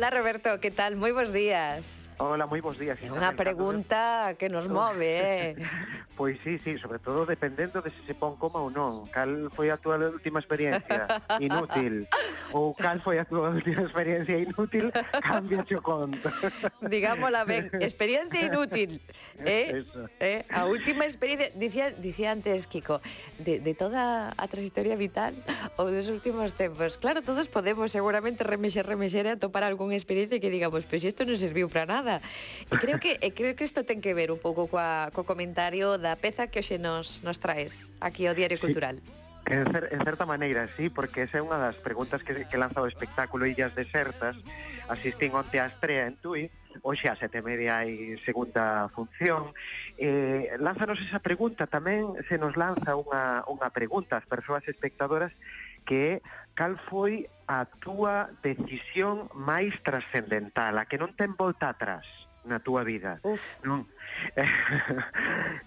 Hola Roberto, ¿qué tal? Muy buenos días. Hola, muy buenos días. Una pregunta que nos move, ¿eh? Pois sí, sí, sobre todo dependendo de se se pon coma ou non. Cal foi a túa última experiencia inútil? Ou cal foi a túa última experiencia inútil? Cambia o conto. Digámosla ben, experiencia inútil. Eh? Eso. Eh? A última experiencia, dicía, dicía antes Kiko, de, de toda a trayectoria vital ou dos últimos tempos. Claro, todos podemos seguramente remexer, remexer e atopar algunha experiencia que digamos, pois pues isto non serviu para nada nada. E creo que e creo que isto ten que ver un pouco coa, co comentario da peza que hoxe nos, nos traes aquí ao Diario sí. Cultural. En, cer, en certa maneira, sí, porque esa é unha das preguntas que, que lanza o espectáculo Illas Desertas. Asistín onte a estrea en Tui, hoxe a sete media hai segunda función. Eh, lánzanos esa pregunta, tamén se nos lanza unha, unha pregunta ás persoas espectadoras que é cal foi a túa decisión máis trascendental, a que non ten volta atrás na túa vida. Uf. Non? é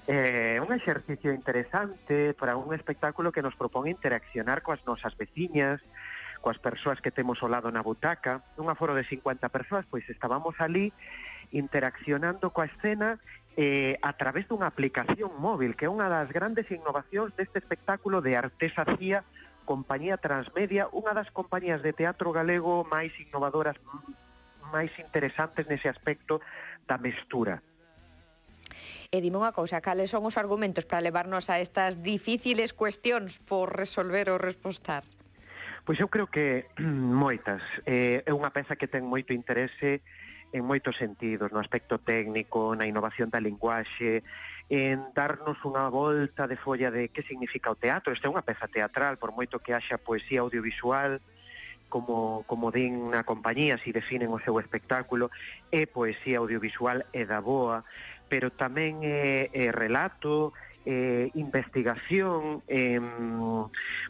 eh, un exercicio interesante para un espectáculo que nos propón interaccionar coas nosas veciñas, coas persoas que temos ao lado na butaca. Un aforo de 50 persoas, pois estábamos ali interaccionando coa escena eh, a través dunha aplicación móvil, que é unha das grandes innovacións deste espectáculo de artesacía compañía Transmedia, unha das compañías de teatro galego máis innovadoras, máis interesantes nese aspecto da mestura. E dime unha cousa, cales son os argumentos para levarnos a estas difíciles cuestións por resolver ou respostar? Pois eu creo que moitas. Eh, é unha peza que ten moito interese en moitos sentidos, no aspecto técnico, na innovación da linguaxe, en darnos unha volta de folla de que significa o teatro. Esta é unha peza teatral, por moito que haxa poesía audiovisual, como, como din na compañía, si definen o seu espectáculo, é poesía audiovisual e da boa, pero tamén é, é relato, eh, investigación, eh,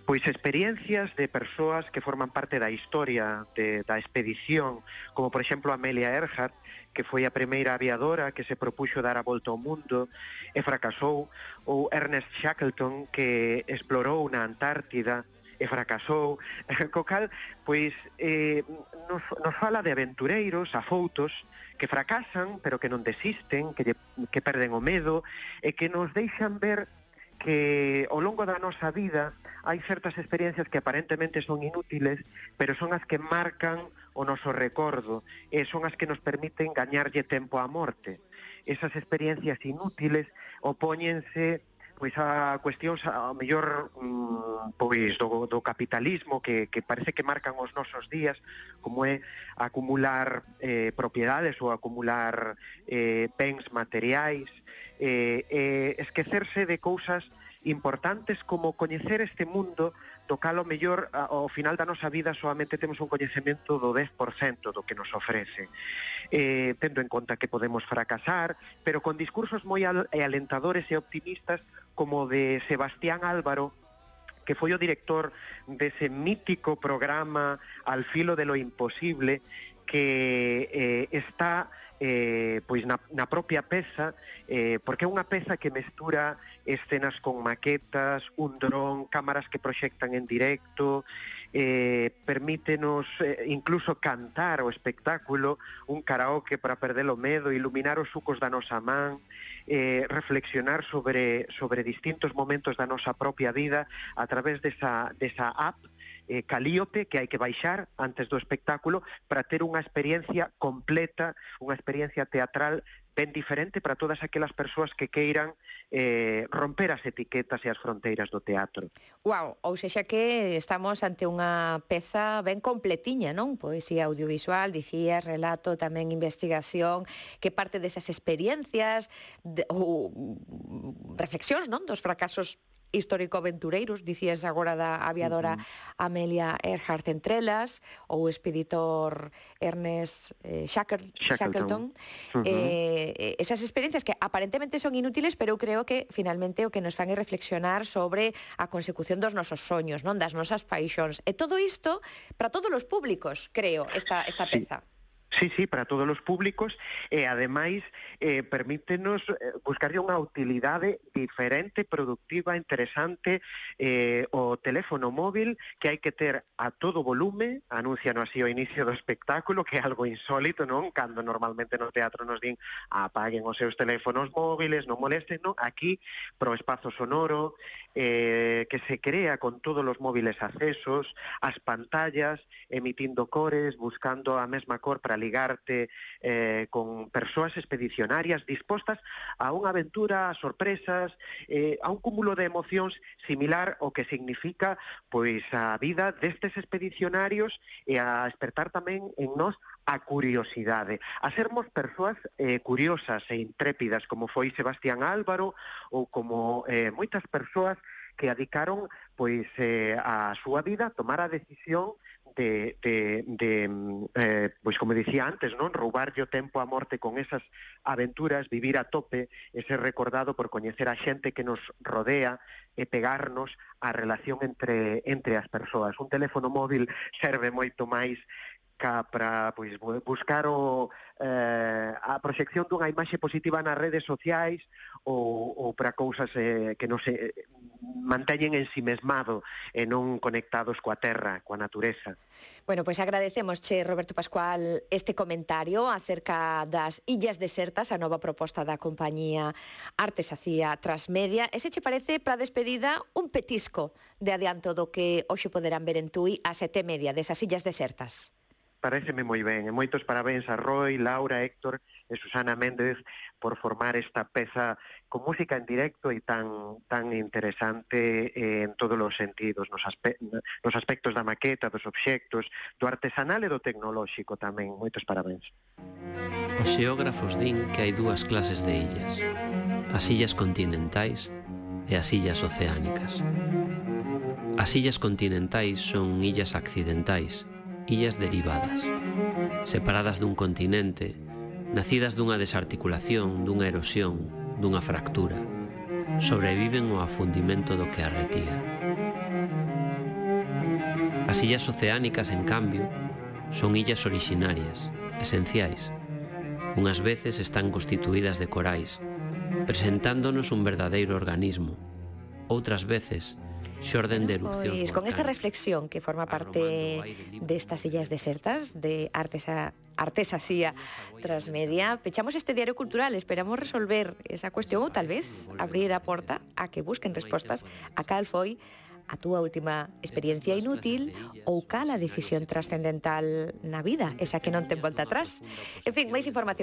pois experiencias de persoas que forman parte da historia de, da expedición, como por exemplo Amelia Earhart, que foi a primeira aviadora que se propuxo dar a volta ao mundo e fracasou, ou Ernest Shackleton, que explorou na Antártida e fracasou, co cal, pois eh, nos, nos fala de aventureiros, afoutos, que fracasan, pero que non desisten, que, lle, que perden o medo, e que nos deixan ver que ao longo da nosa vida hai certas experiencias que aparentemente son inútiles, pero son as que marcan o noso recordo, e son as que nos permiten gañarlle tempo á morte. Esas experiencias inútiles opóñense pois a cuestións a mellor mm, pois do, do capitalismo que, que parece que marcan os nosos días como é acumular eh, propiedades ou acumular eh, bens materiais eh, eh, esquecerse de cousas que importantes como coñecer este mundo do cal o mellor ao final da nosa vida solamente temos un coñecemento do 10% do que nos ofrece eh, tendo en conta que podemos fracasar pero con discursos moi al alentadores e optimistas como de Sebastián Álvaro que foi o director dese mítico programa Al filo de lo imposible que eh, está eh, pois na, na propia peza, eh, porque é unha peza que mestura escenas con maquetas, un dron, cámaras que proxectan en directo, eh, permítenos eh, incluso cantar o espectáculo, un karaoke para perder o medo, iluminar os sucos da nosa man, eh, reflexionar sobre, sobre distintos momentos da nosa propia vida a través desa, desa app eh, calíope que hai que baixar antes do espectáculo para ter unha experiencia completa, unha experiencia teatral ben diferente para todas aquelas persoas que queiran eh, romper as etiquetas e as fronteiras do teatro. Uau, ou sexa que estamos ante unha peza ben completiña, non? Poesía audiovisual, dicías, relato, tamén investigación, que parte desas experiencias de, ou mm, reflexións, non? Dos fracasos histórico-aventureiros, dicías agora da aviadora uh -huh. Amelia Earhart Entrelas, ou o expeditor Ernest eh, Shackleton. Shackleton. Uh eh, -huh. eh, esas experiencias que aparentemente son inútiles, pero eu creo que finalmente o que nos fan é reflexionar sobre a consecución dos nosos soños, non das nosas paixóns. E todo isto para todos os públicos, creo, esta, esta sí. peza. Sí, sí, para todos os públicos e ademais eh, permítenos eh, buscarlle unha utilidade diferente, productiva, interesante eh, o teléfono móvil que hai que ter a todo volume, anuncian así o inicio do espectáculo, que é algo insólito, non? Cando normalmente no teatro nos din apaguen os seus teléfonos móviles, non molesten, non? Aquí, pro espazo sonoro, eh, que se crea con todos os móviles accesos, as pantallas, emitindo cores, buscando a mesma cor para ligarte eh, con persoas expedicionarias dispostas a unha aventura, a sorpresas, eh, a un cúmulo de emocións similar ao que significa pois a vida destes expedicionarios e a despertar tamén en nós a curiosidade, a sermos persoas eh, curiosas e intrépidas, como foi Sebastián Álvaro ou como eh, moitas persoas que adicaron pois eh, a súa vida a tomar a decisión de, de, de mm, eh, pois como dicía antes, non roubarlle o tempo a morte con esas aventuras, vivir a tope e ser recordado por coñecer a xente que nos rodea e pegarnos a relación entre, entre as persoas. Un teléfono móvil serve moito máis ca para pois, buscar o, eh, a proxección dunha imaxe positiva nas redes sociais ou, ou para cousas eh, que non se manteñen ensimesmado e non conectados coa terra, coa natureza. Bueno, pois agradecemos, che, Roberto Pascual, este comentario acerca das Illas Desertas, a nova proposta da compañía Artesacía Transmedia. E se che parece, para despedida, un petisco de adianto do que hoxe poderán ver en Tui a sete media desas Illas Desertas. Pareceme moi ben, e moitos parabéns a Roy, Laura, Héctor, e Susana Méndez por formar esta peza con música en directo e tan tan interesante eh, en todos os sentidos, nos, aspe nos aspectos da maqueta, dos obxectos, do artesanal e do tecnolóxico tamén. Moitos parabéns. Os xeógrafos din que hai dúas clases de illas, as illas continentais e as illas oceánicas. As illas continentais son illas accidentais, illas derivadas, separadas dun continente nacidas dunha desarticulación, dunha erosión, dunha fractura. Sobreviven ao afundimento do que arretía. As illas oceánicas, en cambio, son illas orixinarias, esenciais. Unhas veces están constituídas de corais, presentándonos un verdadeiro organismo. Outras veces, xorden de erupcións Pois, con esta reflexión que forma parte destas illas desertas de artes artesacía Transmedia. Pechamos este diario cultural, esperamos resolver esa cuestión o tal vez abrir a porta a que busquen respostas a cal foi a túa última experiencia inútil ou cala decisión trascendental na vida, esa que non ten volta atrás. En fin, máis información